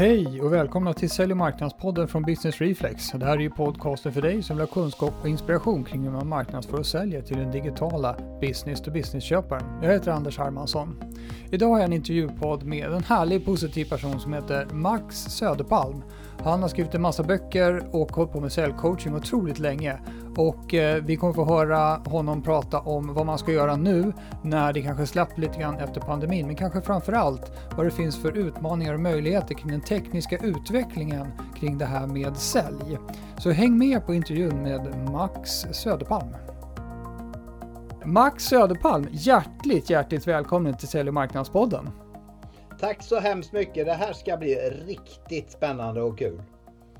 Hej och välkomna till Sälj och marknadspodden från Business Reflex. Det här är ju podcasten för dig som vill ha kunskap och inspiration kring hur man marknadsför och säljer till den digitala business-to-business-köparen. Jag heter Anders Hermansson. Idag har jag en intervjupodd med en härlig positiv person som heter Max Söderpalm. Han har skrivit en massa böcker och hållit på med säljcoaching otroligt länge. Och eh, vi kommer få höra honom prata om vad man ska göra nu när det kanske släpper lite grann efter pandemin. Men kanske framför allt vad det finns för utmaningar och möjligheter kring den tekniska utvecklingen kring det här med sälj. Så häng med på intervjun med Max Söderpalm. Max Söderpalm, hjärtligt, hjärtligt välkommen till Sälj och marknadspodden. Tack så hemskt mycket. Det här ska bli riktigt spännande och kul.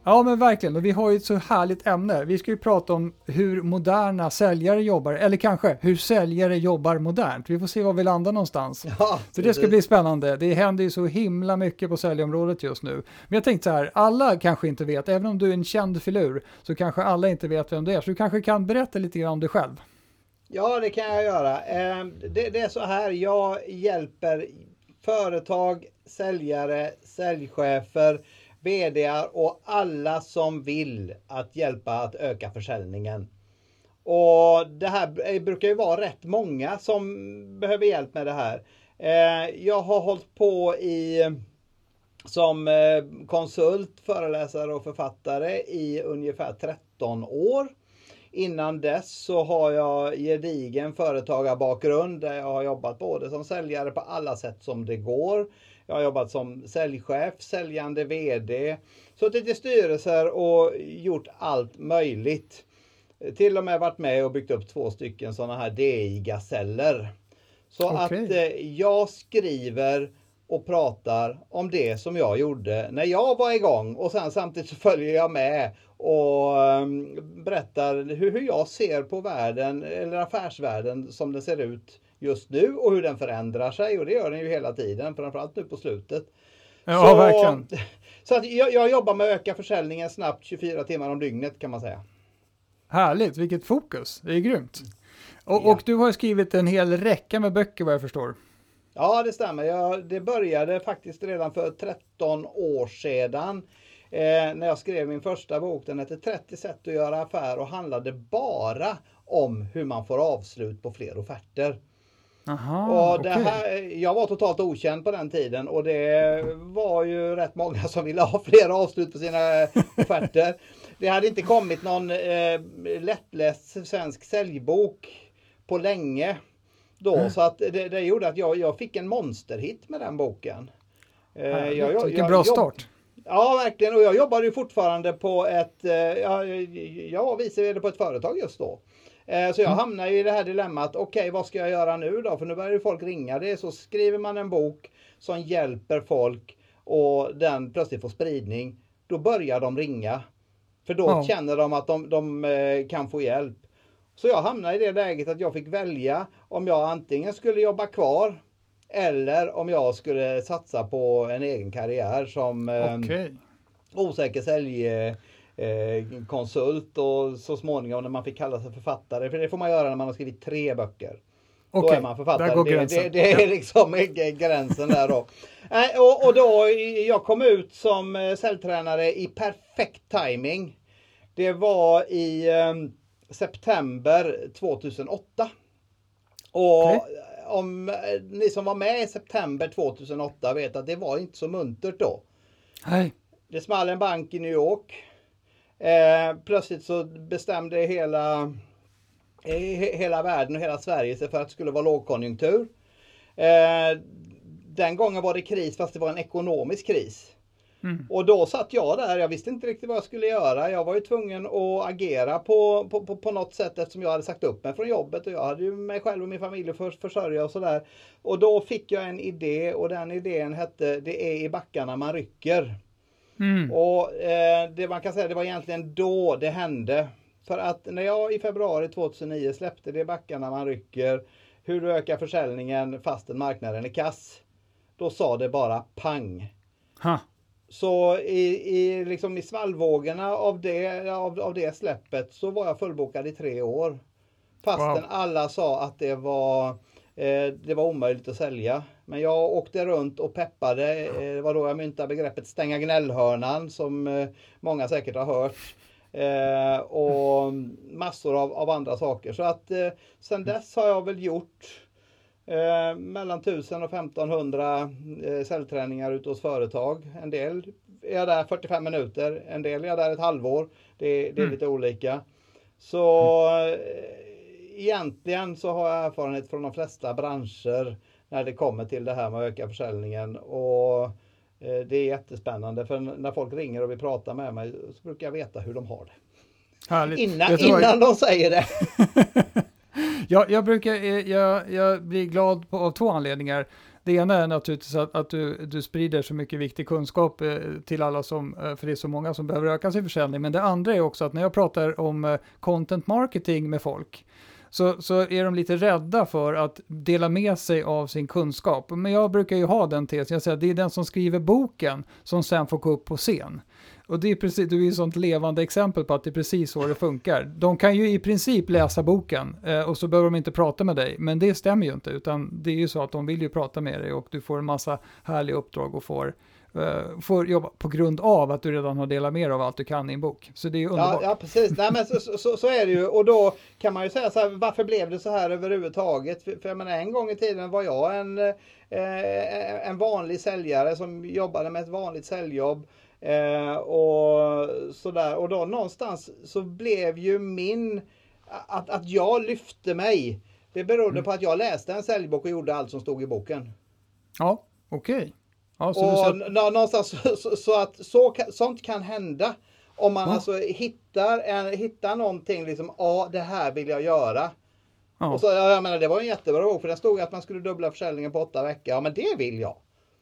Ja men verkligen, och vi har ju ett så härligt ämne. Vi ska ju prata om hur moderna säljare jobbar, eller kanske hur säljare jobbar modernt. Vi får se var vi landar någonstans. Ja, så det ska bli spännande. Det händer ju så himla mycket på säljområdet just nu. Men jag tänkte så här, alla kanske inte vet, även om du är en känd filur, så kanske alla inte vet vem du är. Så du kanske kan berätta lite grann om dig själv. Ja, det kan jag göra. Ehm, det är så här, jag hjälper företag, säljare, säljchefer, VD och alla som vill att hjälpa att öka försäljningen. Och det här eh, brukar ju vara rätt många som behöver hjälp med det här. Eh, jag har hållit på i som eh, konsult, föreläsare och författare i ungefär 13 år. Innan dess så har jag gedigen företagarbakgrund där jag har jobbat både som säljare på alla sätt som det går. Jag har jobbat som säljchef, säljande VD, suttit i styrelser och gjort allt möjligt. Till och med varit med och byggt upp två stycken sådana här DI-gaseller. Så okay. att eh, jag skriver och pratar om det som jag gjorde när jag var igång och sen samtidigt så följer jag med och um, berättar hur, hur jag ser på världen eller affärsvärlden som den ser ut just nu och hur den förändrar sig och det gör den ju hela tiden, framförallt nu på slutet. Ja, så, verkligen. Så att jag, jag jobbar med att öka försäljningen snabbt 24 timmar om dygnet kan man säga. Härligt, vilket fokus, det är grymt. Och, ja. och du har skrivit en hel räcka med böcker vad jag förstår. Ja, det stämmer. Jag, det började faktiskt redan för 13 år sedan. Eh, när jag skrev min första bok. Den hette 30 sätt att göra affär och handlade bara om hur man får avslut på fler offerter. Aha, och det okay. här, jag var totalt okänd på den tiden och det var ju rätt många som ville ha fler avslut på sina offerter. Det hade inte kommit någon eh, lättläst svensk säljbok på länge då. Mm. Så att det, det gjorde att jag, jag fick en monsterhit med den boken. Eh, jag, jag, Vilken bra start. Ja, verkligen. Och jag jobbade ju fortfarande på ett, eh, jag, jag var vice vd på ett företag just då. Eh, så jag mm. hamnar i det här dilemmat, okej okay, vad ska jag göra nu då? För nu börjar ju folk ringa. Det är så skriver man en bok som hjälper folk och den plötsligt får spridning. Då börjar de ringa. För då ja. känner de att de, de kan få hjälp. Så jag hamnade i det läget att jag fick välja om jag antingen skulle jobba kvar eller om jag skulle satsa på en egen karriär som okay. eh, osäker säljkonsult eh, och så småningom när man fick kalla sig författare. För det får man göra när man har skrivit tre böcker. Okay, då är man författare. Där går det, det, det är liksom gränsen där då. Eh, och, och då, jag kom ut som eh, säljtränare i perfekt timing. Det var i um, september 2008. Och okay. om eh, ni som var med i september 2008 vet att det var inte så muntert då. Nej. Det small en bank i New York. Eh, plötsligt så bestämde hela, eh, hela världen och hela Sverige sig för att det skulle vara lågkonjunktur. Eh, den gången var det kris fast det var en ekonomisk kris. Mm. Och då satt jag där, jag visste inte riktigt vad jag skulle göra. Jag var ju tvungen att agera på, på, på, på något sätt eftersom jag hade sagt upp mig från jobbet och jag hade ju mig själv och min familj för försörja och sådär. Och då fick jag en idé och den idén hette Det är i backarna man rycker. Mm. Och eh, det man kan säga det var egentligen då det hände. För att när jag i februari 2009 släppte Det är backarna man rycker, hur du ökar försäljningen fastän marknaden är kass. Då sa det bara pang. Ha. Så i, i, liksom i svallvågorna av det, av, av det släppet så var jag fullbokad i tre år. Fastän wow. alla sa att det var, eh, det var omöjligt att sälja. Men jag åkte runt och peppade, eh, det var då jag myntade begreppet stänga gnällhörnan som eh, många säkert har hört. Eh, och massor av, av, andra saker. Så att eh, sen dess har jag väl gjort eh, mellan 1000 och 1500 eh, säljträningar ute hos företag. En del är jag där 45 minuter, en del är jag där ett halvår. Det, det är mm. lite olika. Så eh, egentligen så har jag erfarenhet från de flesta branscher när det kommer till det här med att öka försäljningen. Och eh, det är jättespännande för när folk ringer och vill prata med mig så brukar jag veta hur de har det. Härligt. Innan, innan de säger det. jag, jag, brukar, eh, jag, jag blir glad på, av två anledningar. Det ena är naturligtvis att, att du, du sprider så mycket viktig kunskap eh, till alla som, eh, för det är så många som behöver öka sin försäljning. Men det andra är också att när jag pratar om eh, content marketing med folk, så, så är de lite rädda för att dela med sig av sin kunskap. Men jag brukar ju ha den tesen, jag säger att det är den som skriver boken som sen får gå upp på scen. Och det är precis, du är ju ett sånt levande exempel på att det är precis så det funkar. De kan ju i princip läsa boken eh, och så behöver de inte prata med dig, men det stämmer ju inte, utan det är ju så att de vill ju prata med dig och du får en massa härliga uppdrag och får uh, får jobba på grund av att du redan har delat med dig av allt du kan i en bok. Så det är underbart. Ja, ja precis. Nej, men så, så, så, är det ju. Och då kan man ju säga så här, varför blev det så här överhuvudtaget? För, för jag menar, en gång i tiden var jag en, eh, en vanlig säljare som jobbade med ett vanligt säljjobb. Eh, och sådär. Och då någonstans så blev ju min, att, att jag lyfte mig. Det berodde mm. på att jag läste en säljbok och gjorde allt som stod i boken. Ja, okej. Okay. Ja, så och ser... någonstans så, så, att så, sånt kan hända. Om man ja. alltså hittar, en, hittar någonting, liksom, ja det här vill jag göra. Ja. Och så, jag menar, det var en jättebra bok för det stod att man skulle dubbla försäljningen på åtta veckor. Ja men det vill jag.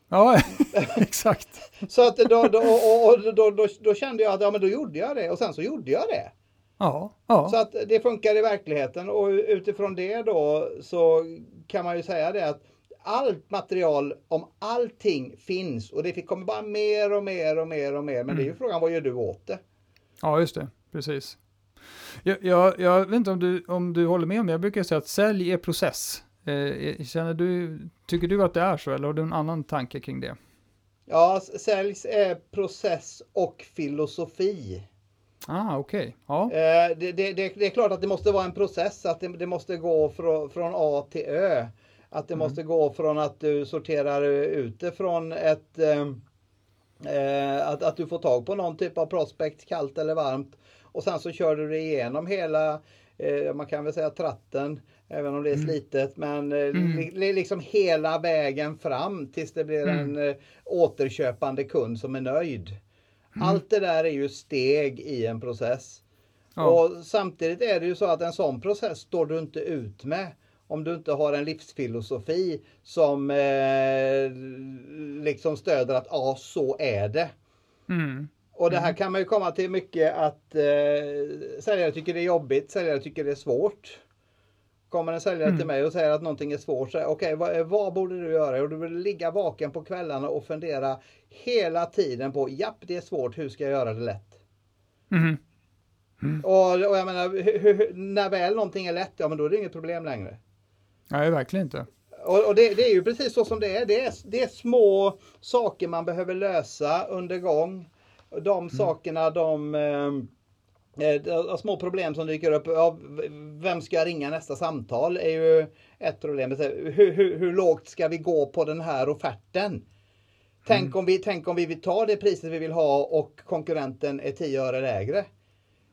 Ja, exakt. så att då, då, och, då, då, då, kände jag att ja, men då gjorde jag det och sen så gjorde jag det. Ja, ja. Så att det funkar i verkligheten och utifrån det då så kan man ju säga det att allt material om allting finns och det kommer bara mer och mer och mer och mer. Men mm. det är ju mm. frågan, vad gör du åt det? Ja, just det. Precis. Jag, jag, jag vet inte om du, om du håller med om det. Jag brukar säga att sälj är process. Eh, känner du, tycker du att det är så eller har du en annan tanke kring det? Ja, sälj är process och filosofi. Ah, okej. Okay. Ja. Eh, det, det, det, det, är klart att det måste vara en process, att det, måste gå från, från A till Ö. Att det mm. måste gå från att du sorterar utifrån ett eh, eh, att, att du får tag på någon typ av prospect, kallt eller varmt. Och sen så kör du det igenom hela, eh, man kan väl säga tratten, även om det är mm. slitet. Men eh, mm. li, liksom hela vägen fram tills det blir mm. en eh, återköpande kund som är nöjd. Mm. Allt det där är ju steg i en process. Ja. Och samtidigt är det ju så att en sån process står du inte ut med om du inte har en livsfilosofi som eh, liksom stöder att ja, så är det. Mm. Och det här mm. kan man ju komma till mycket att eh, säljare tycker det är jobbigt, säljare tycker det är svårt. Kommer en säljare mm. till mig och säger att någonting är svårt, okej okay, vad, vad, borde du göra? Och du vill ligga vaken på kvällarna och fundera hela tiden på, japp det är svårt, hur ska jag göra det lätt? Mm. Mm. Och, och, jag menar, hur, hur, när väl någonting är lätt, ja men då är det inget problem längre. Nej, verkligen inte. Och, och det, det, är ju precis så som det är. Det, är. det är små saker man behöver lösa under gång. De mm. sakerna, de, eh, eh, de små problem som dyker upp. Ja, vem ska jag ringa nästa samtal? är ju ett problem. Hur, hur, hur lågt ska vi gå på den här offerten? Tänk, mm. om vi, tänk om vi vill ta det priset vi vill ha och konkurrenten är 10 öre lägre.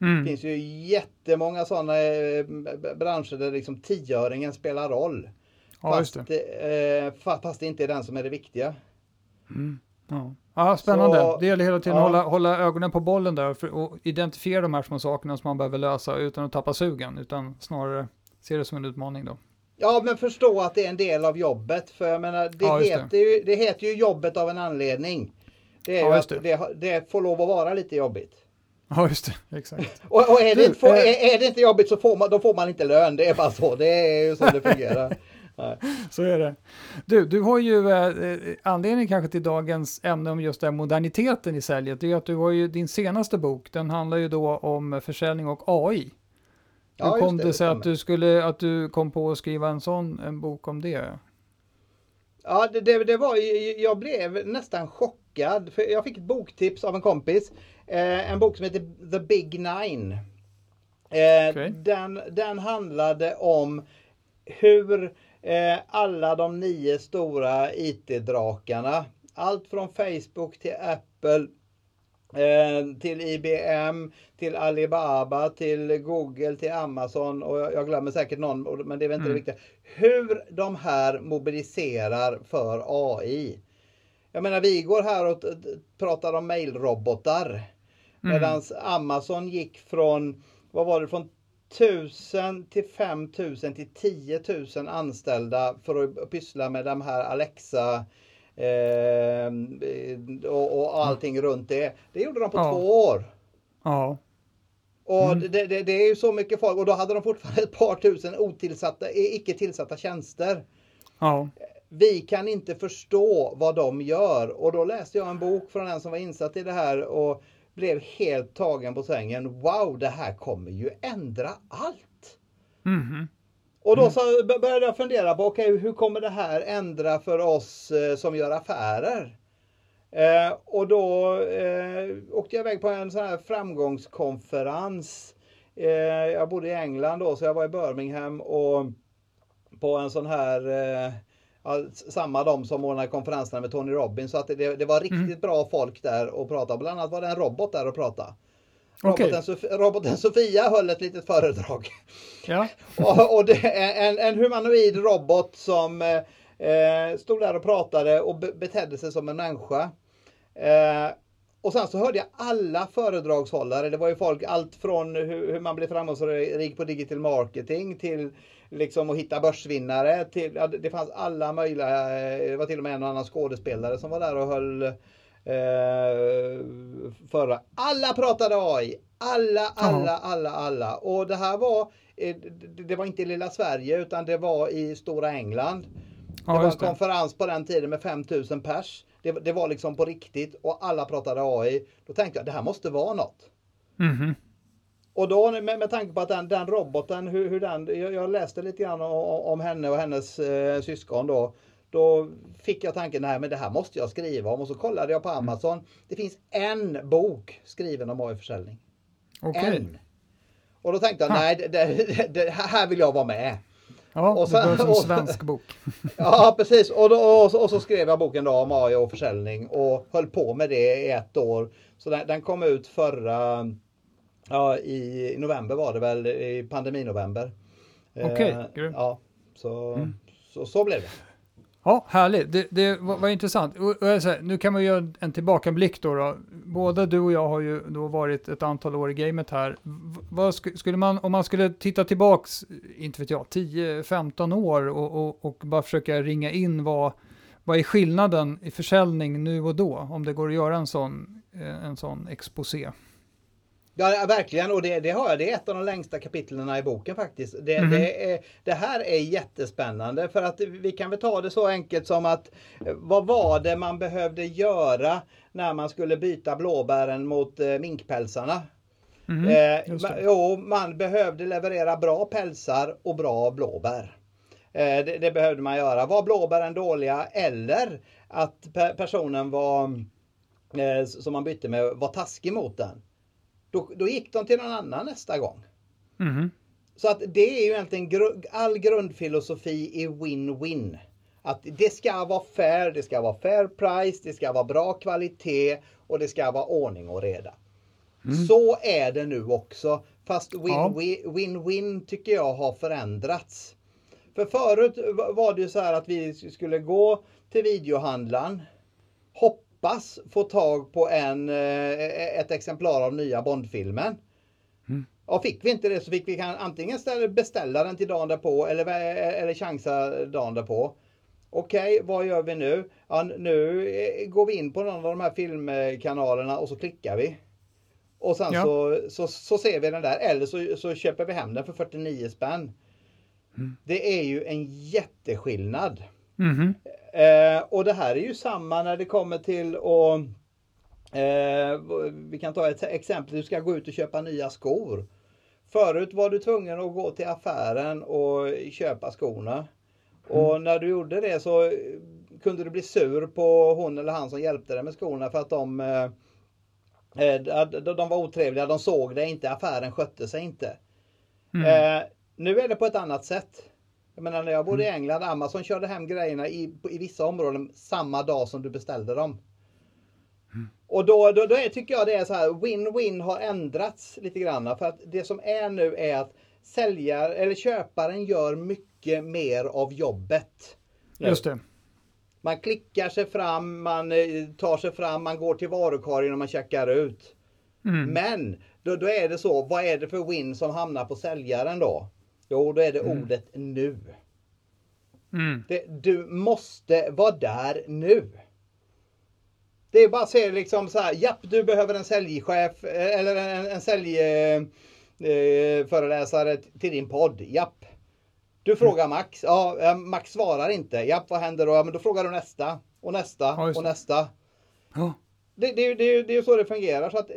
Mm. Det finns ju jättemånga sådana eh, branscher där liksom tioöringen spelar roll. Ja, fast, det. Eh, fast det inte är den som är det viktiga. Mm. Ja. Ja, spännande. Så, det gäller hela tiden ja. att hålla, hålla ögonen på bollen där för, och identifiera de här små sakerna som man behöver lösa utan att tappa sugen, utan snarare se det som en utmaning då. Ja, men förstå att det är en del av jobbet. För jag menar, det, ja, heter, det. Ju, det heter ju jobbet av en anledning. Det, är ja, att det. det får lov att vara lite jobbigt. Ja, just det. Exakt. och, och är, det inte, får, är, är, det inte jobbigt så får man, då får man inte lön. Det är bara så. Det är ju så det fungerar. Så är det. Du, du har ju eh, eh, anledningen kanske till dagens ämne om just den moderniteten i säljet, det är att du har ju din senaste bok, den handlar ju då om försäljning och AI. Hur kom det, det sig att du, skulle, att du kom på att skriva en sån en bok om det? Ja, det, det, det var jag blev nästan chockad. För jag fick ett boktips av en kompis. Eh, en bok som heter The Big Nine. Eh, okay. den, den handlade om hur alla de nio stora IT-drakarna, allt från Facebook till Apple, eh, till IBM, till Alibaba, till Google, till Amazon och jag, jag glömmer säkert någon, men det är väl inte mm. det viktiga. Hur de här mobiliserar för AI. Jag menar, vi går här och pratar om mailrobotar. Mm. Medan Amazon gick från, vad var det, från 1000 till 5000 till 10 000 anställda för att pyssla med de här Alexa eh, och, och allting mm. runt det. Det gjorde de på ja. två år. Ja. Och mm. det, det, det, är ju så mycket folk och då hade de fortfarande ett par tusen otillsatta, icke tillsatta tjänster. Ja. Vi kan inte förstå vad de gör och då läste jag en bok från en som var insatt i det här och blev helt tagen på sängen. Wow, det här kommer ju ändra allt. Mm. Och då så började jag fundera på, okej, okay, hur kommer det här ändra för oss eh, som gör affärer? Eh, och då eh, åkte jag iväg på en sån här framgångskonferens. Eh, jag bodde i England då, så jag var i Birmingham och på en sån här eh, samma de som ordnade konferenserna med Tony Robbins. Så att det, det var riktigt mm. bra folk där och prata. Bland annat var det en robot där och prata. Okay. Roboten, Sof roboten Sofia höll ett litet föredrag. Ja. och, och en, en humanoid robot som eh, stod där och pratade och be betedde sig som en människa. Eh, och sen så hörde jag alla föredragshållare. Det var ju folk allt från hur, hur man blir framgångsrik på digital marketing till liksom att hitta börsvinnare. Till, det fanns alla möjliga, eh, det var till och med en och annan skådespelare som var där och höll eh, förra. Alla pratade AI. Alla, alla, alla, alla. Och det här var, eh, det var inte i lilla Sverige utan det var i stora England. Det var en konferens på den tiden med 5000 pers. Det, det, var liksom på riktigt och alla pratade AI. Då tänkte jag det här måste vara något. Mm -hmm. Och då med, med tanke på att den, den roboten, hur, hur den, jag, jag, läste lite grann om, om henne och hennes eh, syskon då. Då fick jag tanken, nej men det här måste jag skriva om och så kollade jag på mm. Amazon. Det finns en bok skriven om AI-försäljning. Okay. En. Och då tänkte jag, ha. nej det, det, det, här vill jag vara med. Ja, och sen, det som svensk bok. ja, precis. Och, då, och, så, och, så, skrev jag boken då om AI och försäljning och höll på med det i ett år. Så den, den kom ut förra Ja, i november var det väl, i pandeminovember. Okej, okay, eh, Ja, så, mm. så, så blev det. Ja, härligt. Det, det var, var, intressant. Och, och här, nu kan man göra en tillbakablick då, då. Både du och jag har ju då varit ett antal år i gamet här. Vad skulle man, om man skulle titta tillbaks, inte vet jag, 10-15 år och, och, och, bara försöka ringa in vad, vad är skillnaden i försäljning nu och då? Om det går att göra en sån, eh, en sån exposé. Ja, verkligen. Och det, det, har jag. Det är ett av de längsta kapitlen i boken faktiskt. Det, mm. det, är, det, här är jättespännande för att vi kan väl ta det så enkelt som att vad var det man behövde göra när man skulle byta blåbären mot eh, minkpälsarna? Mm. Eh, jo, man behövde leverera bra pälsar och bra blåbär. Eh, det, det, behövde man göra. Var blåbären dåliga eller att pe personen var eh, som man bytte med var taskig mot den då, då gick de till någon annan nästa gång. Mm. Så att det är ju egentligen gru all grundfilosofi i win-win. Att det ska vara fair, det ska vara fair price, det ska vara bra kvalitet och det ska vara ordning och reda. Mm. Så är det nu också. Fast win-win ja. tycker jag har förändrats. För förut var det ju så här att vi skulle gå till videohandlaren, hoppa hoppas få tag på en, eh, ett exemplar av nya Bondfilmen. Mm. Och fick vi inte det så fick vi antingen beställa den till dagen därpå eller, eller chansa dagen därpå. Okej, okay, vad gör vi nu? Ja, nu eh, går vi in på någon av de här filmkanalerna och så klickar vi. Och sen ja. så, så, så, ser vi den där eller så, så köper vi hem den för 49 spänn. Mm. Det är ju en jätteskillnad. Mm. Eh, och det här är ju samma när det kommer till att eh, vi kan ta ett exempel, du ska gå ut och köpa nya skor. Förut var du tvungen att gå till affären och köpa skorna. Och mm. när du gjorde det så kunde du bli sur på hon eller han som hjälpte dig med skorna för att de, eh, eh de var otrevliga, de såg det inte, affären skötte sig inte. Mm. Eh, nu är det på ett annat sätt. Jag menar när jag bodde i mm. England, Amazon körde hem grejerna i, i vissa områden samma dag som du beställde dem. Mm. Och då, då, då är, tycker jag det är så här, win-win har ändrats lite grann. För att det som är nu är att säljare eller köparen gör mycket mer av jobbet. Just det. Man klickar sig fram, man eh, tar sig fram, man går till varukorgen och man checkar ut. Mm. Men då, då är det så, vad är det för win som hamnar på säljaren då? Jo, då är det mm. ordet nu. Mm. Det, du måste vara där nu. Det är bara att säga liksom så här, japp du behöver en säljchef eh, eller en, en säljföreläsare eh, till din podd. Japp. Du mm. frågar Max. Ja, eh, Max svarar inte. Japp, vad händer då? Ja, men då frågar du nästa och nästa ja, och nästa. Ja. Det, det, det, det är så det fungerar. Så att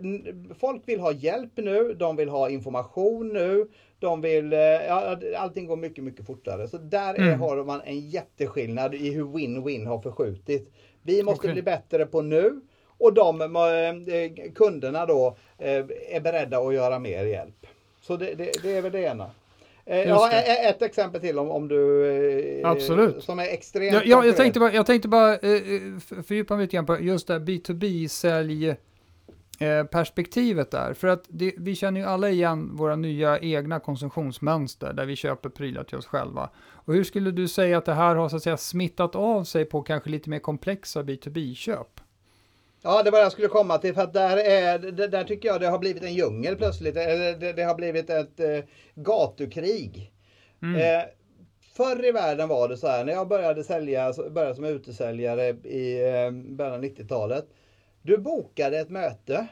folk vill ha hjälp nu. De vill ha information nu. De vill, eh, ja, allting går mycket, mycket fortare. Så där är, mm. har man en jätteskillnad i hur win-win har förskjutit. Vi måste okay. bli bättre på nu och de eh, kunderna då eh, är beredda att göra mer hjälp. Så det, det, det är väl det ena. Ja, ett exempel till om, om du... Absolut. Som är extremt... Ja, ja jag, tänkte bara, jag tänkte bara fördjupa mig lite grann på just det B2B-sälj Eh, perspektivet där. För att det, vi känner ju alla igen våra nya egna konsumtionsmönster där vi köper prylar till oss själva. Och hur skulle du säga att det här har så att säga smittat av sig på kanske lite mer komplexa B2B-köp? Ja, det var det jag skulle komma till för att där, är, där tycker jag det har blivit en djungel plötsligt. Eller det, det har blivit ett eh, gatukrig. Mm. Eh, förr i världen var det så här när jag började sälja, började som utesäljare i eh, början av 90-talet. Du bokade ett möte.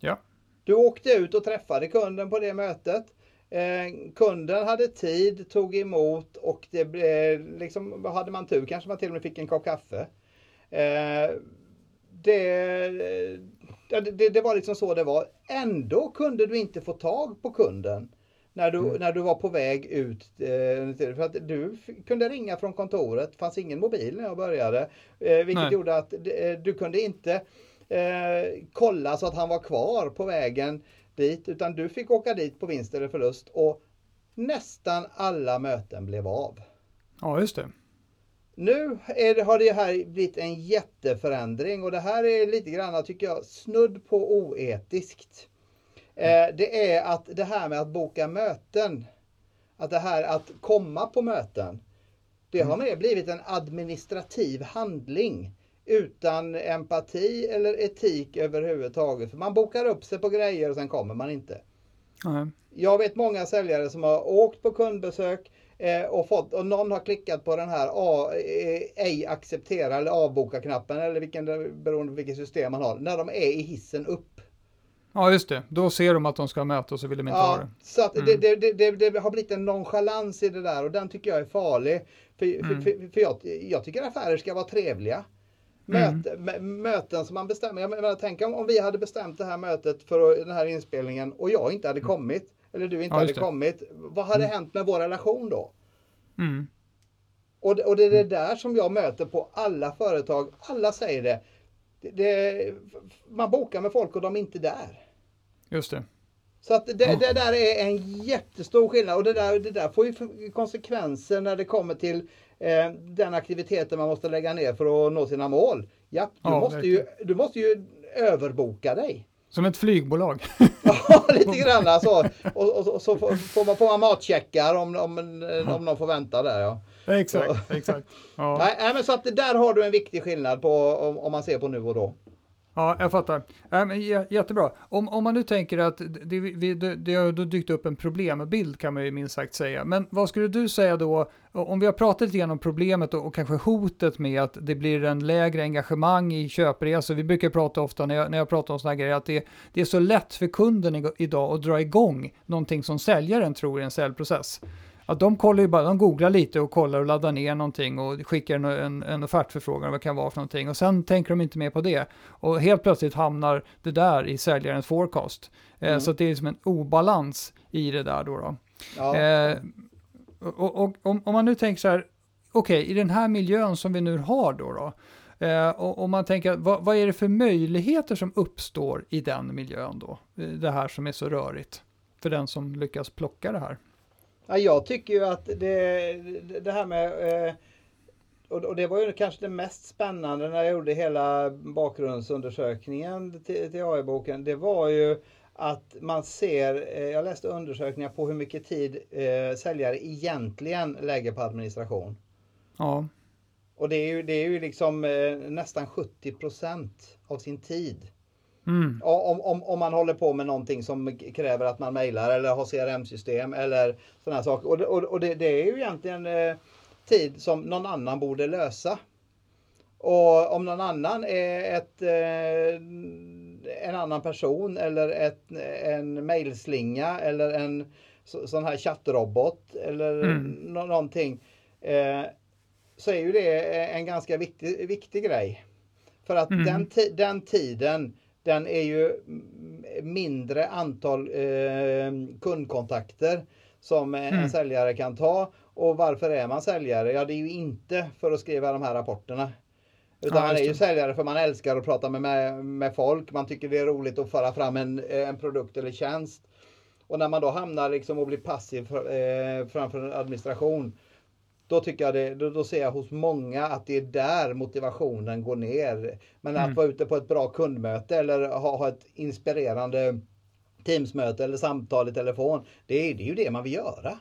Ja. Du åkte ut och träffade kunden på det mötet. Eh, kunden hade tid, tog emot och det blev, liksom, hade man tur kanske man till och med fick en kopp kaffe. Eh, det, det, det, var liksom så det var. Ändå kunde du inte få tag på kunden när du, mm. när du var på väg ut. Eh, för att du kunde ringa från kontoret, det fanns ingen mobil när jag började. Eh, vilket Nej. gjorde att eh, du kunde inte kolla så att han var kvar på vägen dit. Utan du fick åka dit på vinst eller förlust. Och nästan alla möten blev av. Ja, just det. Nu det, har det här blivit en jätteförändring och det här är lite grann, tycker jag, snudd på oetiskt. Eh, det är att det här med att boka möten, att det här att komma på möten, det har mm. mer blivit en administrativ handling utan empati eller etik överhuvudtaget. För man bokar upp sig på grejer och sen kommer man inte. Mm. Jag vet många säljare som har åkt på kundbesök och, fått, och någon har klickat på den här A, eh, ej acceptera eller avboka knappen eller vilken, beroende på vilket system man har, när de är i hissen upp. Ja, just det. Då ser de att de ska möta och så vill de inte ja, ha det. Så att mm. det, det, det, det, har blivit en nonchalans i det där och den tycker jag är farlig. För, mm. för, för, för jag, jag, tycker affärer ska vara trevliga. Möte, mm. Möten som man bestämmer. Jag menar, tänk om, om vi hade bestämt det här mötet för den här inspelningen och jag inte hade mm. kommit. Eller du inte ja, hade kommit. Vad hade mm. hänt med vår relation då? Mm. Och, och det är det där som jag möter på alla företag. Alla säger det det, man bokar med folk och de är inte där. Just det. Så att det, det, där är en jättestor skillnad och det där, det där får ju konsekvenser när det kommer till eh, den aktiviteten man måste lägga ner för att nå sina mål. Ja, du, ja, måste, ju, du måste ju överboka dig. Som ett flygbolag. ja, lite grann alltså. Och, och, och så får man, får man matcheckar om, om, om någon får vänta där. Ja. Exakt, så. exakt. Ja. Nej, men så att där har du en viktig skillnad på om, om man ser på nu och då. Ja, jag fattar. Ähm, jättebra. Om, om man nu tänker att det, det, det har dykt upp en problembild kan man ju minst sagt säga. Men vad skulle du säga då, om vi har pratat lite grann om problemet och, och kanske hotet med att det blir en lägre engagemang i köpresor. Vi brukar prata ofta när jag, när jag pratar om sådana grejer att det, det är så lätt för kunden idag att dra igång någonting som säljaren tror är en säljprocess att de kollar ju bara, de googlar lite och kollar och laddar ner någonting och skickar en, en, en offertförfrågan vad det kan vara för någonting och sen tänker de inte mer på det. Och helt plötsligt hamnar det där i säljarens forecast. Eh, mm. Eh, så det är som en obalans i det där då. då. Ja. Eh, och, och om, om, man nu tänker så här, okay, i den här miljön som vi nu har då, då eh, och, och, man tänker, vad, vad, är det för möjligheter som uppstår i den miljön då? Eh, det här som är så rörigt, för den som lyckas plocka det här. Ja, jag tycker ju att det, det här med eh, och, det var ju kanske det mest spännande när jag gjorde hela bakgrundsundersökningen till, till AI-boken. Det var ju att man ser, eh, jag läste undersökningar på hur mycket tid eh, säljare egentligen lägger på administration. Ja. Och det är ju, det är ju liksom eh, nästan 70% av sin tid. Mm. Om, om, om man håller på med någonting som kräver att man mejlar eller har CRM-system eller sådana saker. Och, och, och det, det, är ju egentligen eh, tid som någon annan borde lösa. Och om någon annan är ett, eh, en annan person eller ett, en mejlslinga eller en sån här chattrobot eller mm. någonting. Eh, så är ju det en ganska viktig, viktig grej. För att mm. den, den tiden den är ju mindre antal eh, kundkontakter som mm. en säljare kan ta. Och varför är man säljare? Ja, det är ju inte för att skriva de här rapporterna. Utan ja, man är ju säljare för man älskar att prata med, med, med, folk. Man tycker det är roligt att föra fram en, en produkt eller tjänst. Och när man då hamnar liksom och blir passiv eh, framför en administration. Då tycker jag det, då, då, ser jag hos många att det är där motivationen går ner. Men mm. att vara ute på ett bra kundmöte eller ha, ha ett inspirerande Teamsmöte eller samtal i telefon. Det är, det är ju det man vill göra.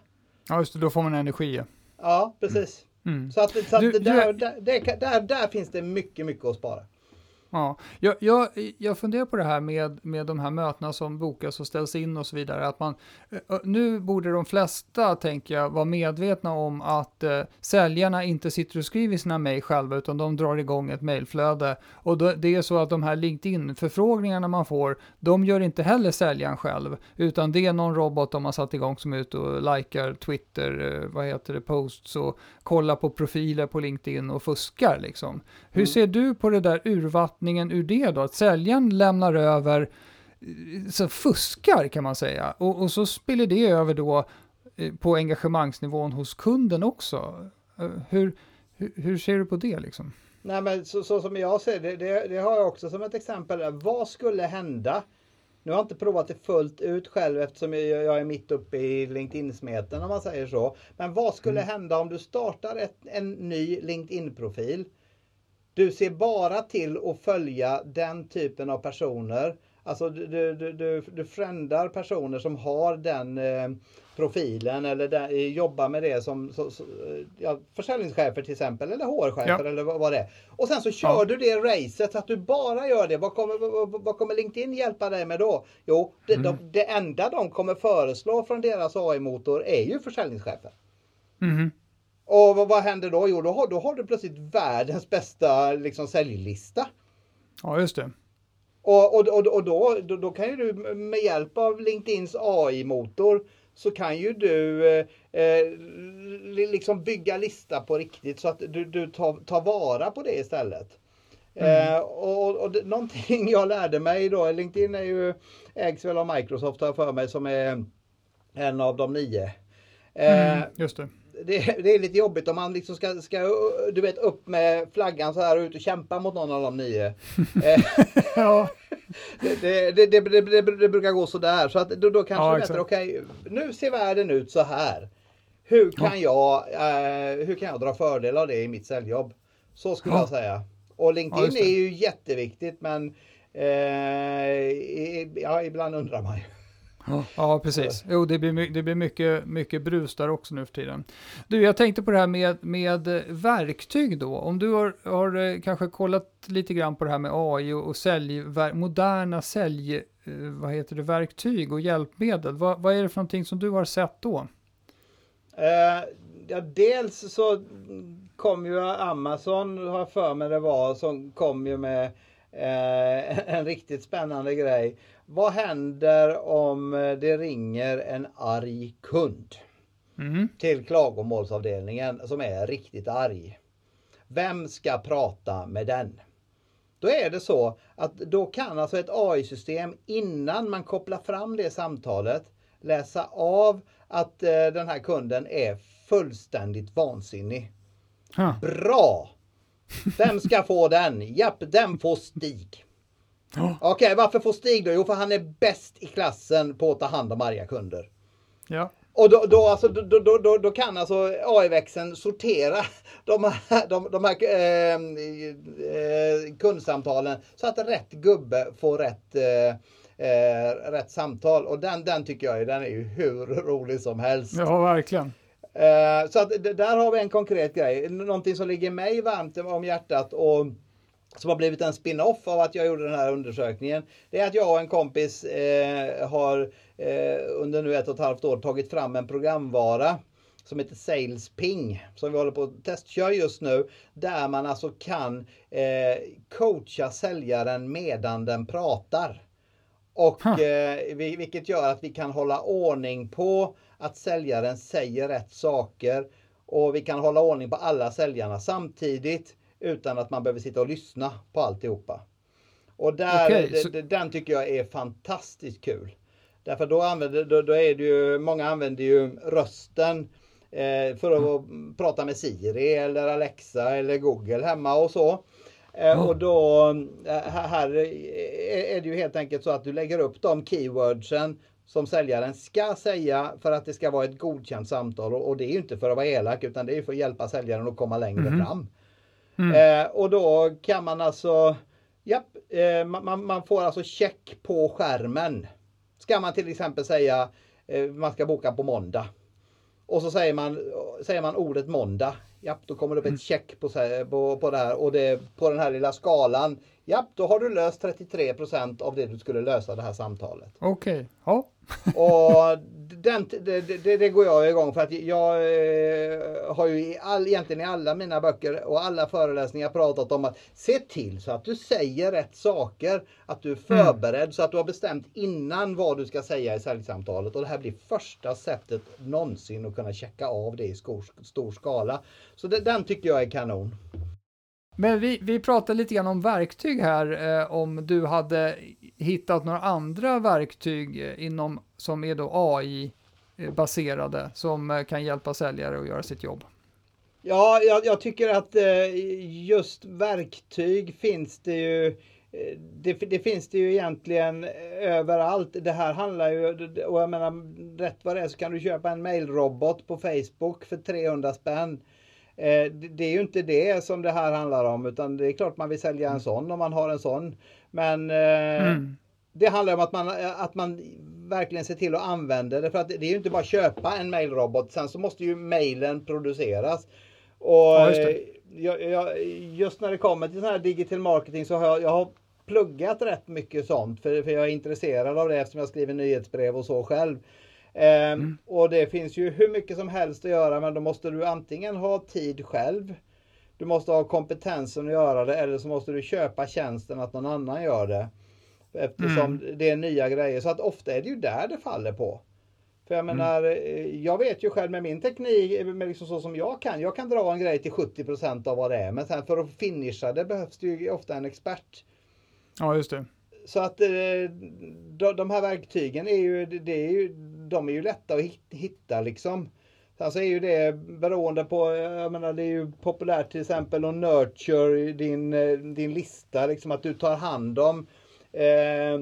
Ja, just det, då får man energi. Ja, precis. Mm. Så att, så att du, där, du... Där, där, där, finns det mycket, mycket att spara. Ja, jag, jag, jag funderar på det här med, med de här mötena som bokas och ställs in och så vidare. Att man, nu borde de flesta, tänker jag, vara medvetna om att eh, säljarna inte sitter och skriver sina mejl själva, utan de drar igång ett mejlflöde. Och då, det är så att de här LinkedIn-förfrågningarna man får, de gör inte heller säljaren själv, utan det är någon robot de har satt igång som är ute och likar Twitter, eh, vad heter det, posts och kollar på profiler på LinkedIn och fuskar liksom. Hur mm. ser du på det där urvattnet uppfattningen ur det då? Att säljaren lämnar över, så fuskar kan man säga. Och, och så spiller det över då eh, på engagemangsnivån hos kunden också. Eh, hur, hur, hur ser du på det liksom? Nej men så, så som jag ser det, det, det, har jag också som ett exempel. Vad skulle hända? Nu har jag inte provat det fullt ut själv eftersom jag, jag är mitt uppe i LinkedIn-smeten om man säger så. Men vad skulle mm. hända om du startar ett, en ny LinkedIn-profil? Du ser bara till att följa den typen av personer. Alltså du, du, du, du frändar personer som har den eh, profilen eller där, eh, jobbar med det som så, så, ja, försäljningschefer till exempel eller HR-chefer ja. eller vad, vad, det är. Och sen så kör ja. du det racet så att du bara gör det. Vad kommer, vad, vad kommer LinkedIn hjälpa dig med då? Jo, det, mm. de, det enda de kommer föreslå från deras AI-motor är ju försäljningschefer. Mm. Och vad, vad händer då? Jo, då har, då har du plötsligt världens bästa liksom, säljlista. Ja, just det. Och, och, och, och då, då, då, kan ju du med hjälp av LinkedIns AI-motor så kan ju du eh, eh liksom bygga lista på riktigt så att du, du tar, tar vara på det istället. Mm. Eh, och, och det, någonting jag lärde mig då, LinkedIn är ju, ägs väl av Microsoft har för mig som är en av de nio. Eh, mm, just det det, det, är lite jobbigt om man liksom ska, ska du vet, upp med flaggan så här och ut och kämpa mot någon av de nio. Eh, ja. det, det, det, brukar gå sådär. Så att då, då kanske ja, det är bättre, okej, okay, nu ser världen ut så här. Hur kan, ja. jag, eh, hur kan jag dra fördel av det i mitt säljjobb? Så skulle ja. jag säga. Och LinkedIn är ju jätteviktigt men eh, ja, ibland undrar man ju. Ja, precis. Jo, det blir, det blir mycket, mycket brus där också nu för tiden. Du, jag tänkte på det här med, med verktyg då. Om du har, har eh, kanske kollat lite grann på det här med AI och, sälj, moderna sälj, eh, vad heter det, verktyg och hjälpmedel. Vad, vad är det för någonting som du har sett då? Uh, ja, dels så kom ju Amazon, har för mig det var, som kom ju med uh, en riktigt spännande grej. Vad händer om det ringer en arg kund mm. till klagomålsavdelningen som är riktigt arg? Vem ska prata med den? Då är det så att då kan alltså ett AI-system innan man kopplar fram det samtalet läsa av att eh, den här kunden är fullständigt vansinnig. Ha. Bra! Vem ska få den? Japp, den får Stig. Ja. Okej, varför får Stig då? Jo, för han är bäst i klassen på att ta hand om arga kunder. Ja. Och då, då, alltså, då, då, då, då kan alltså AI-växeln sortera de här, de, de här eh, eh, kundsamtalen så att rätt gubbe får rätt, eh, eh, rätt samtal. Och den, den tycker jag den är ju hur rolig som helst. ja, verkligen. Eh, så att där har vi en konkret grej. Någonting som ligger mig varmt om hjärtat och som har blivit en spin-off av att jag gjorde den här undersökningen. Det är att jag och en kompis eh, har eh, under nu ett och ett halvt år tagit fram en programvara som heter SalesPing som vi håller på att testkör just nu. Där man alltså kan eh, coacha säljaren medan den pratar. Och eh, vi- vilket gör att vi kan hålla ordning på att säljaren säger rätt saker. Och vi kan hålla ordning på alla säljarna samtidigt utan att man behöver sitta och lyssna på alltihopa. Och där, d- så- den tycker jag är fantastiskt kul. Därför då, använder, då, då är det ju, många använder ju rösten eh, för att prata med Siri eller Alexa eller Google hemma och så. Eh. Och då eh, här, är det ju helt enkelt så att du lägger upp de keywordsen som säljaren ska säga för att det ska vara ett godkänt samtal. Och det är ju inte för att vara elak utan det är för att hjälpa säljaren att komma längre Mhm. fram. Mm. Eh, och då kan man alltså, japp, eh, man, man- får alltså check på skärmen. Ska man till exempel säga, eh, man ska boka på måndag. Och så säger man, säger man ordet måndag. Japp, då kommer det upp ett check på, på, på det här och det på den här lilla skalan. Japp, då har du löst 33% av det du skulle lösa det här samtalet. Okej, ja. Och den, det, det, det går jag igång för att jag eh, har ju i all, egentligen i alla mina böcker och alla föreläsningar pratat om att se till så att du säger rätt saker. Att du är förberedd så att du har bestämt innan vad du ska säga i säljsamtalet. Och det här blir första sättet någonsin att kunna checka av det i skor, stor skala. Så det, den tycker jag är kanon. Men vi, vi pratade lite grann om verktyg här, eh, om du hade hittat några andra verktyg eh, inom, som är då AI-baserade, som eh, kan hjälpa säljare att göra sitt jobb. Ja, jag, jag tycker att eh, just verktyg finns det ju. Eh, det, det finns det ju egentligen överallt. Det här handlar ju, och jag menar rätt vad det är så kan du köpa en mailrobot på Facebook för 300 spänn. Eh, Det är ju inte det som det här handlar om utan det är klart man vill sälja en sån om man har en sån. Men eh, Mm. det handlar om att man, att man verkligen ser till att använda det. För att det är ju inte bara köpa en mailrobot. Sen så måste ju mailen produceras. Och Ja, just eh, just när det kommer till sån här digital marketing så har jag, jag har pluggat rätt mycket sånt. För, för jag är intresserad av det eftersom jag skriver nyhetsbrev och så själv. Ehm, Mm. Och det finns ju hur mycket som helst att göra men då måste du antingen ha tid själv. Du måste ha kompetensen att göra det eller så måste du köpa tjänsten att någon annan gör det. Eftersom Mm. det är nya grejer. Så att ofta är det ju där det faller på. För jag menar, eh, jag vet ju själv med min teknik, med liksom så som jag kan. Jag kan dra en grej till 70% av vad det är. Men sen för att finisha det behövs det ju ofta en expert. Ja, just det. Så att eh, de här verktygen är ju, det är ju, de är ju lätta att hit- hitta liksom. Sen så är ju det beroende på, jag menar det är ju populärt till exempel att nurture din, din lista, liksom att du tar hand om eh,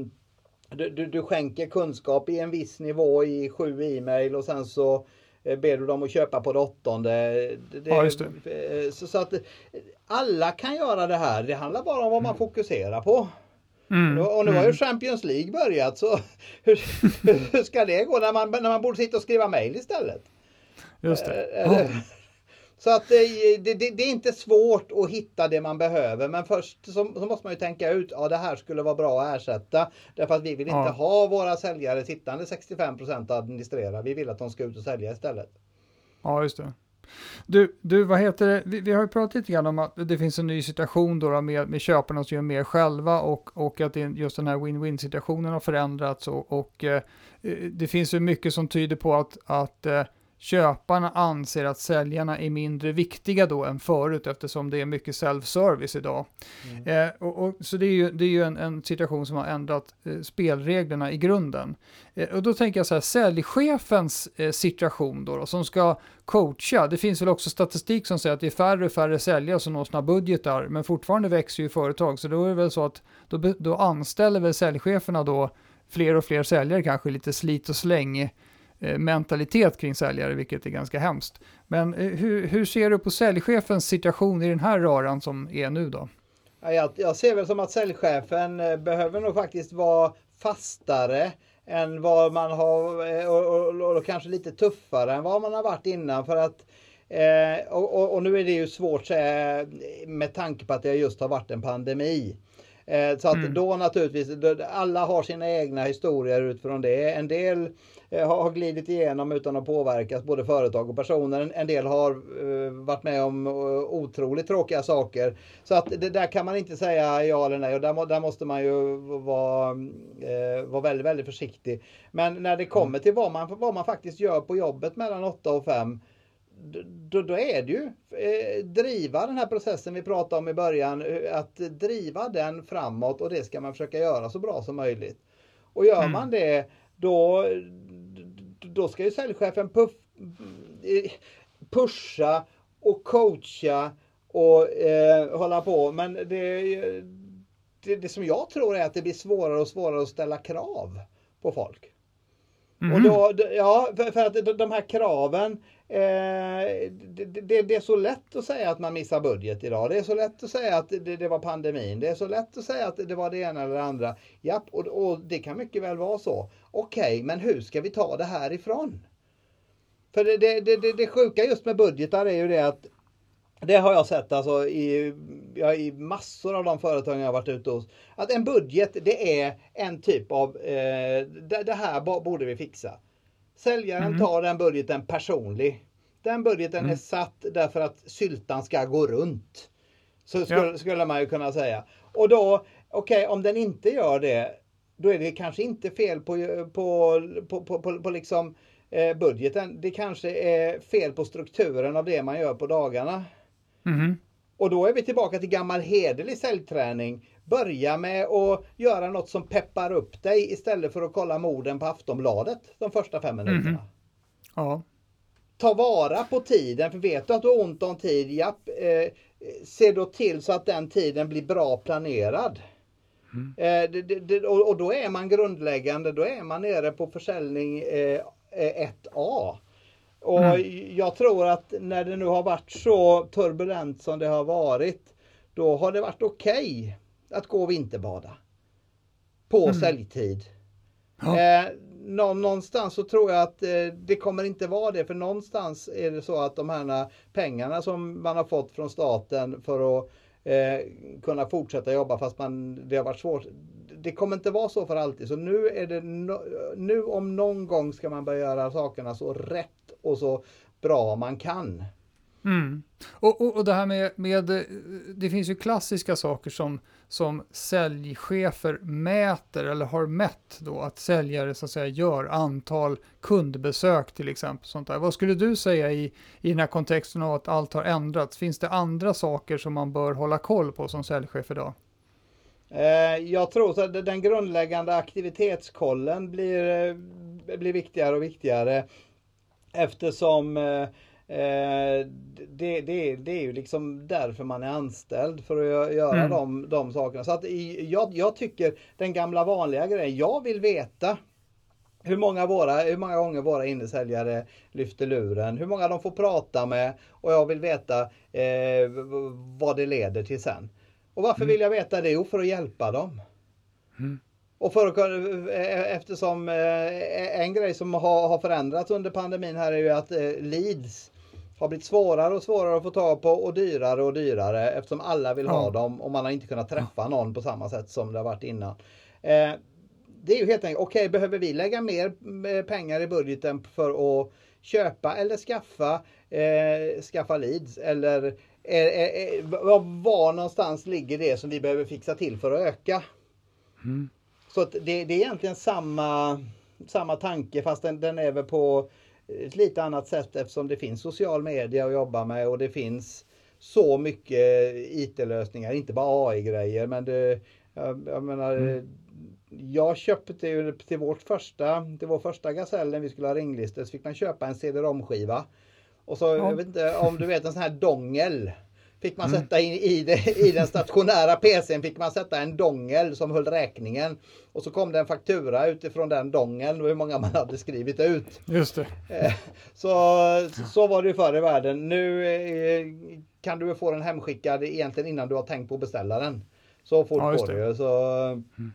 du, du, du skänker kunskap i en viss nivå i sju e-mail och sen så eh, ber du dem att köpa på det åttonde. Det, Ja, just eh, Så, så att alla kan göra det här. Det handlar bara om vad man fokuserar på. Mm. Och nu har ju Champions League börjat så hur, hur ska det gå när man, när man borde sitta och skriva mail istället? Just det. Eh, eh, Så att det, det, det det är inte svårt att hitta det man behöver men först så, så måste man ju tänka ut, ja det här skulle vara bra att ersätta. Därför att vi vill inte Ja. ha våra säljare sittande 65% att administrera. Vi vill att de ska ut och sälja istället. Ja, just det. Du, du, vad heter det? Vi, vi har ju pratat lite grann om att det finns en ny situation då, då med, med köparna som gör mer själva och, och att just den här win-win situationen har förändrats och, och eh, eh, det finns ju mycket som tyder på att, att eh, köparna anser att säljarna är mindre viktiga då än förut eftersom det är mycket self-service idag. Mm. Eh, och, och, så det är ju, det är ju en, en situation som har ändrat eh, spelreglerna i grunden. Eh, och då tänker jag så här, säljchefens eh, situation då, då, som ska coacha, det finns väl också statistik som säger att det är färre och färre säljare som når sina budgetar, men fortfarande växer ju företag, så då är det väl så att då, då anställer väl säljcheferna då fler och fler säljare, kanske lite slit och släng Eh, mentalitet kring säljare, vilket är ganska hemskt. Men eh, hur, hur ser du på säljchefens situation i den här röran som är nu då? Jag, jag ser väl som att säljchefen eh, behöver nog faktiskt vara fastare än vad man har och, och, och, kanske lite tuffare än vad man har varit innan för att eh, och, och, nu är det ju svårt med tanke på att det just har varit en pandemi. Eh, så att mm. då naturligtvis, alla har sina egna historier utifrån det. En del Eh, har glidit igenom utan att påverkas, både företag och personer. En del har eh, varit med om otroligt tråkiga saker. Så att det där kan man inte säga ja eller nej och där, där måste man ju vara, vara väldigt, väldigt försiktig. Men när det kommer till vad man, vad man faktiskt gör på jobbet mellan 8 och 5 då, då, är det ju eh, driva den här processen vi pratade om i början, att driva den framåt och det ska man försöka göra så bra som möjligt. Och gör mm. man det, då, då ska ju säljchefen puff, pusha och coacha och eh, hålla på. Men det, det, det, som jag tror är att det blir svårare och svårare att ställa krav på folk. Mm. Och då, ja, för, för, att de här kraven, eh, det, det, det, är så lätt att säga att man missar budget idag. Det är så lätt att säga att det, det var pandemin. Det är så lätt att säga att det var det ena eller det andra. Japp, och, och det kan mycket väl vara så. Okej, okay, men hur ska vi ta det här ifrån? För det, det, det, det sjuka just med budgetar är ju det att det har jag sett alltså i, ja, i massor av de företag jag har varit ute hos. Att en budget det är en typ av, eh, det, det, här borde vi fixa. Säljaren mm. tar den budgeten personlig. Den budgeten mm. är satt därför att syltan ska gå runt. Så skulle, ja. skulle man ju kunna säga. Och då, okej okay, om den inte gör det, då är det kanske inte fel på, på, på, på, på, på liksom eh, budgeten. Det kanske är fel på strukturen av det man gör på dagarna. Mm. Och då är vi tillbaka till gammal hederlig säljträning. Börja med att göra något som peppar upp dig istället för att kolla morden på Aftonbladet de första fem minuterna. Mm. Ja. Ta vara på tiden, för vet du att du har ont om tid, japp, eh, se då till så att den tiden blir bra planerad. Mm. Eh, det, det, och, och, då är man grundläggande, då är man nere på försäljning eh, 1A. Och mm. jag tror att när det nu har varit så turbulent som det har varit, då har det varit okej okay att gå och vinterbada. På mm. säljtid. Ja. Eh, någonstans så tror jag att eh, det kommer inte vara det, för någonstans är det så att de här pengarna som man har fått från staten för att eh, kunna fortsätta jobba fast man, det har varit svårt. Det kommer inte vara så för alltid. Så nu är det no, nu om någon gång ska man börja göra sakerna så rätt och så bra man kan. Mm. Och, och, och, det här med, med, det finns ju klassiska saker som, som säljchefer mäter eller har mätt då att säljare så att säga gör antal kundbesök till exempel. Sånt där. Vad skulle du säga i, i den här kontexten av att allt har ändrats? Finns det andra saker som man bör hålla koll på som säljchef idag? Eh, jag tror att den grundläggande aktivitetskollen blir, eh, blir viktigare och viktigare eftersom eh, Eh, det, det, det är ju liksom därför man är anställd för att göra mm. de, de sakerna. Så att jag, jag tycker den gamla vanliga grejen, jag vill veta hur många, våra, hur många gånger våra innesäljare lyfter luren, hur många de får prata med och jag vill veta eh, vad det leder till sen. Och varför mm. vill jag veta det? Jo, för att hjälpa dem. Mm. Och för, eh, eftersom eh, en grej som har, har förändrats under pandemin här är ju att leads har blivit svårare och svårare att få tag på och dyrare och dyrare eftersom alla vill ha dem och man har inte kunnat träffa någon på samma sätt som det har varit innan. Eh, det är ju helt enkelt, okej okay, behöver vi lägga mer eh, pengar i budgeten för att köpa eller skaffa, eh, skaffa leads eller eh, eh, var någonstans ligger det som vi behöver fixa till för att öka? Mm. Så att det, det, är egentligen samma, samma tanke fast den, den är väl på ett lite annat sätt eftersom det finns social media att jobba med och det finns så mycket IT-lösningar, inte bara AI-grejer men det, jag, jag menar, mm. jag köpte ju till vårt första, till vår första Gasell när vi skulle ha ringlistor så fick man köpa en CD-ROM-skiva. Och så, ja. jag vet inte om du vet en sån här dongel fick man mm. sätta in i, det, i den stationära PCn fick man sätta en dongel som höll räkningen. Och så kom det en faktura utifrån den dongeln och hur många man hade skrivit ut. Just det. Eh, så, så var det förr i världen. Nu eh, kan du få den hemskickad egentligen innan du har tänkt på att beställa den. Så fort ja, går det ju. Så, mm.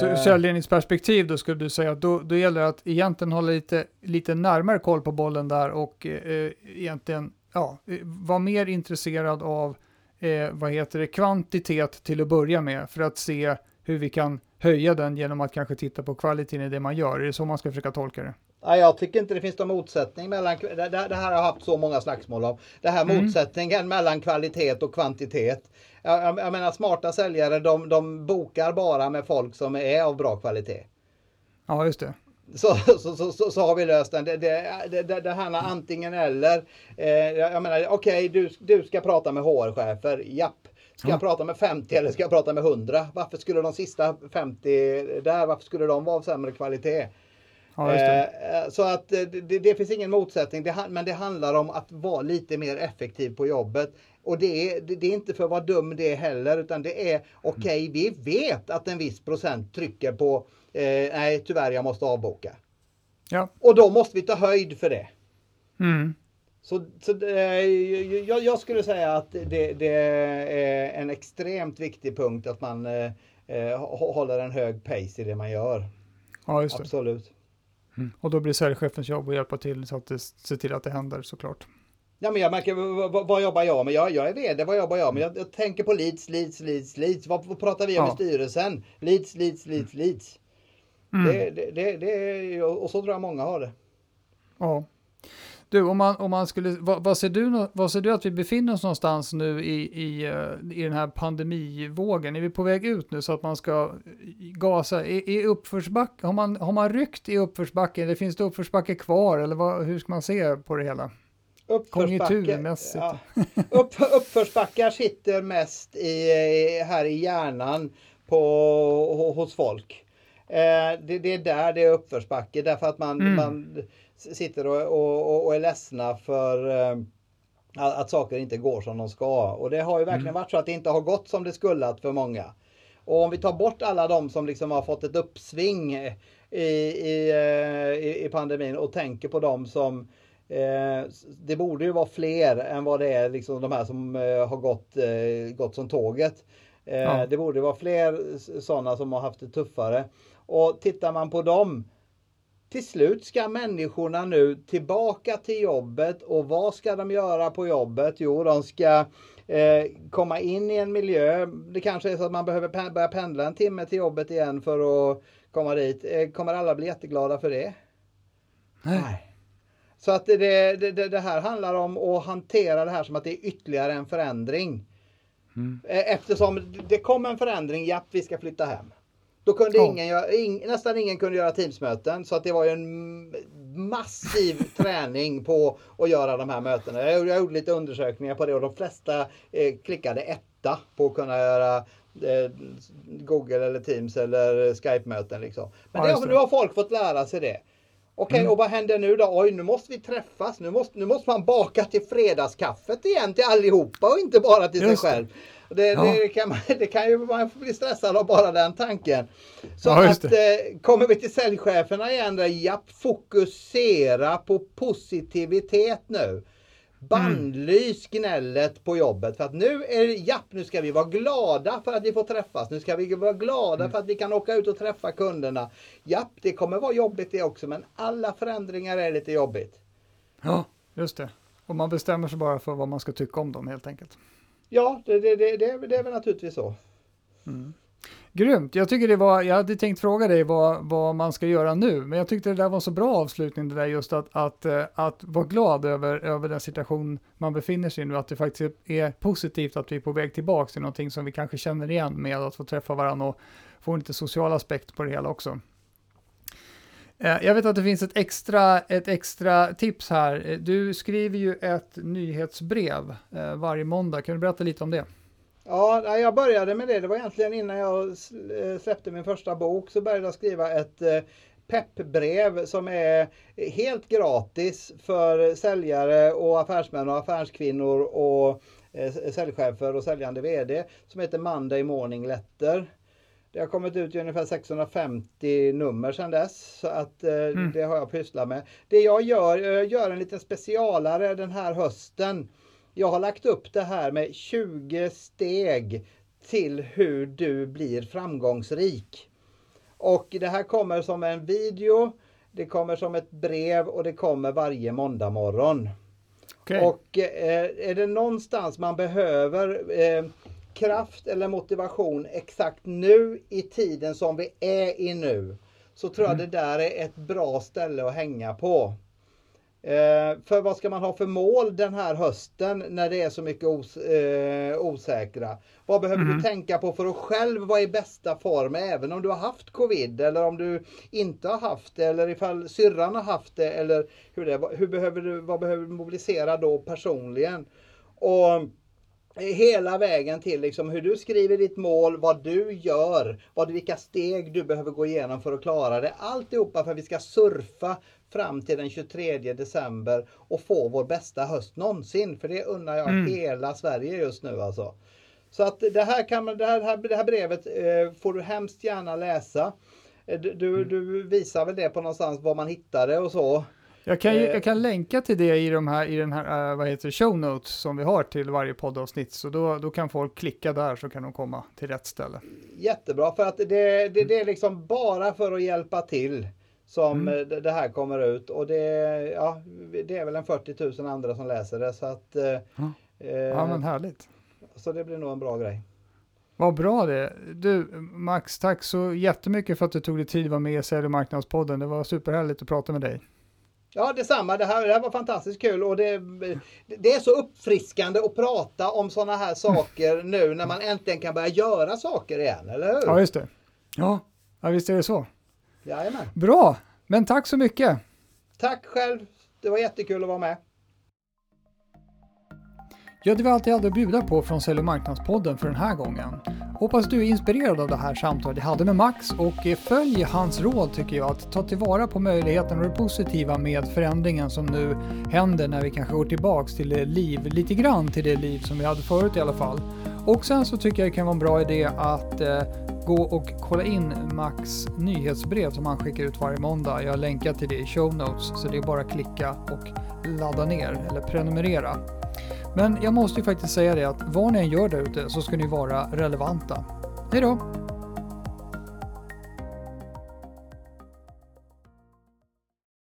Så ur säljledningsperspektiv då skulle du säga att då, då gäller det att egentligen hålla lite, lite närmare koll på bollen där och eh, egentligen ja, vara mer intresserad av eh, vad heter det, kvantitet till att börja med för att se hur vi kan höja den genom att kanske titta på kvaliteten i det man gör. Är det så man ska försöka tolka det? Ja, jag tycker inte det finns någon motsättning mellan, det, det, det här har jag haft så många slagsmål om, det här mm. motsättningen mellan kvalitet och kvantitet. Jag, jag, jag menar smarta säljare de, de bokar bara med folk som är av bra kvalitet. Ja, just det så, så, så, så, har vi löst den. Det, det, det, det handlar antingen eller. Eh, jag menar, okej, du, du ska prata med HR-chefer. Japp. Ska jag prata med 50 eller ska jag prata med 100? Varför skulle de sista 50 där, varför skulle de vara av sämre kvalitet? Ja, eh, så att eh, det, det, finns ingen motsättning, det, men det handlar om att vara lite mer effektiv på jobbet. Och det är, det är inte för att vara dum det heller, utan det är okej, okay, vi vet att en viss procent trycker på eh, nej tyvärr jag måste avboka. Ja. Och då måste vi ta höjd för det. Mm. Så, så eh, jag, jag, skulle säga att det, det, är en extremt viktig punkt att man eh, eh håller en hög pace i det man gör. Ja, just det. Absolut. Mm. Och då blir säljchefens jobb att hjälpa till så att det, se till att det händer såklart. Ja, men jag märker, vad, vad jobbar jag med? Jag, jag är vd, vad jobbar jag med? Jag, jag tänker på leads, leads, leads, leads. Vad, vad pratar vi om ja. i styrelsen? Leads, leads, leads, leads. Mm. Det, det, det, det, och så tror jag många har det. Ja. Du, om man, om man skulle, vad, vad, ser du, vad ser du att vi befinner oss någonstans nu i, i, eh, i den här pandemivågen? Är vi på väg ut nu så att man ska gasa? I, i uppförsbacke, har man, har man ryckt i uppförsbacke eller finns det uppförsbacke kvar? Eller vad, hur ska man se på det hela? Konjunkturmässigt. Ja. Upp, uppförsbackar sitter mest i, här i hjärnan på, hos folk. Eh, det, det, är där det är uppförsbacke därför att man, mm. man sitter och, och, och är ledsna för eh, att, saker inte går som de ska. Och det har ju verkligen mm. varit så att det inte har gått som det skulle för många. Och om vi tar bort alla de som liksom har fått ett uppsving i, i, eh, i, pandemin och tänker på dem som eh, det borde ju vara fler än vad det är, liksom de här som har gått, eh, gått som tåget. Ja. Det borde vara fler sådana som har haft det tuffare. Och tittar man på dem till slut ska människorna nu tillbaka till jobbet och vad ska de göra på jobbet? Jo, de ska eh, komma in i en miljö. Det kanske är så att man behöver börja pendla en timme till jobbet igen för att komma dit. Eh, kommer alla bli jätteglada för det? Nej. Nej. Så att det, det, det, här handlar om att hantera det här som att det är ytterligare en förändring. Mm. Eh, eftersom det kom en förändring, japp vi ska flytta hem. Då kunde ingen göra, in, nästan ingen kunde göra Teamsmöten så att det var ju en massiv träning på att göra de här mötena. Jag jag gjorde lite undersökningar på det och de flesta eh, klickade etta på att kunna göra eh, Google eller Teams eller Skype-möten. Liksom. Men ja, det, nu har folk fått lära sig det. Okej, okay, mm. och vad händer nu då? Oj, nu måste vi träffas. Nu måste, nu måste man baka till fredagskaffet igen till allihopa och inte bara till Just sig själv. Det, ja. det, kan man, det kan ju man bli stressad av bara den tanken. Så ja, att, eh, kommer vi till säljcheferna igen där, japp, fokusera på positivitet nu. Bannlys gnället på jobbet för att nu är det, japp, nu ska vi vara glada för att vi får träffas. Nu ska vi vara glada mm. för att vi kan åka ut och träffa kunderna. Japp, det kommer vara jobbigt det också, men alla förändringar är lite jobbigt. Ja, just det. Och man bestämmer sig bara för vad man ska tycka om dem helt enkelt. Ja, det, det, det, det, är väl naturligtvis så. Mm. Grymt. Jag tycker det var, jag hade tänkt fråga dig vad, vad man ska göra nu, men jag tyckte det där var så bra avslutning, det där just att, att, eh, att vara glad över, över den situation man befinner sig i nu, att det faktiskt är positivt att vi är på väg tillbaka till någonting som vi kanske känner igen med att få träffa varandra och få lite social aspekt på det hela också. Eh, jag vet att det finns ett extra, ett extra tips här. Eh, du skriver ju ett nyhetsbrev eh, varje måndag. Kan du berätta lite om det? Ja, jag började med det. Det var egentligen innan jag släppte min första bok så började jag skriva ett peppbrev som är helt gratis för säljare och affärsmän och affärskvinnor och säljchefer och säljande VD som heter Monday Morning Letter. Det har kommit ut i ungefär 650 nummer sedan dess. Så att eh, mm. det har jag pysslat med. Det jag gör, jag gör en liten specialare den här hösten. Jag har lagt upp det här med 20 steg till hur du blir framgångsrik. Och det här kommer som en video, det kommer som ett brev och det kommer varje måndag morgon. Okay. Och eh, är det någonstans man behöver eh, kraft eller motivation exakt nu i tiden som vi är i nu så tror jag mm. det där är ett bra ställe att hänga på. Eh, för vad ska man ha för mål den här hösten när det är så mycket os eh, osäkra? Vad behöver mm. du tänka på för att själv vara i bästa form även om du har haft covid eller om du inte har haft det eller ifall syrran har haft det eller hur det hur behöver du, vad behöver du mobilisera då personligen? Och hela vägen till liksom hur du skriver ditt mål, vad du gör, vad, vilka steg du behöver gå igenom för att klara det. Alltihopa för att vi ska surfa fram till den 23 december och få vår bästa höst någonsin. För det unnar jag mm. hela Sverige just nu alltså. Så att det här, kan man, det här, det här brevet eh, får du hemskt gärna läsa. Eh, du, du, mm. du, visar väl det på någonstans var man hittar det och så. Jag kan, jag kan länka till det i, de här, i den här uh, vad heter show notes som vi har till varje poddavsnitt. Så då, då kan folk klicka där så kan de komma till rätt ställe. Jättebra, för att det, det, det är liksom bara för att hjälpa till som mm. det, det här kommer ut. Och det, ja, det är väl en 40 000 andra som läser det. Så att, uh, ja, men härligt. Så det blir nog en bra grej. Vad bra det Du Max, tack så jättemycket för att du tog dig tid att vara med i Sälj och marknadspodden. Det var superhärligt att prata med dig. Ja, detsamma. Det här, det här var fantastiskt kul och det, det är så uppfriskande att prata om sådana här saker nu när man äntligen kan börja göra saker igen, eller hur? Ja, just det. Ja, ja visst är det så. Jajamän. Bra, men tack så mycket. Tack själv. Det var jättekul att vara med. Ja, det var allt jag hade att bjuda på från Sälj och marknadspodden för den här gången. Hoppas du är inspirerad av det här samtalet jag hade med Max och eh, följ hans råd tycker jag att ta tillvara på möjligheten och det positiva med förändringen som nu händer när vi kanske går tillbaks till det liv, lite grann till det liv som vi hade förut i alla fall. Och sen så tycker jag det kan vara en bra idé att eh, gå och kolla in Max nyhetsbrev som han skickar ut varje måndag. Jag länkar till det i show notes så det är bara att klicka och ladda ner eller prenumerera. Men jag måste ju faktiskt säga det att vad ni än gör där ute så ska ni vara relevanta. Hej då!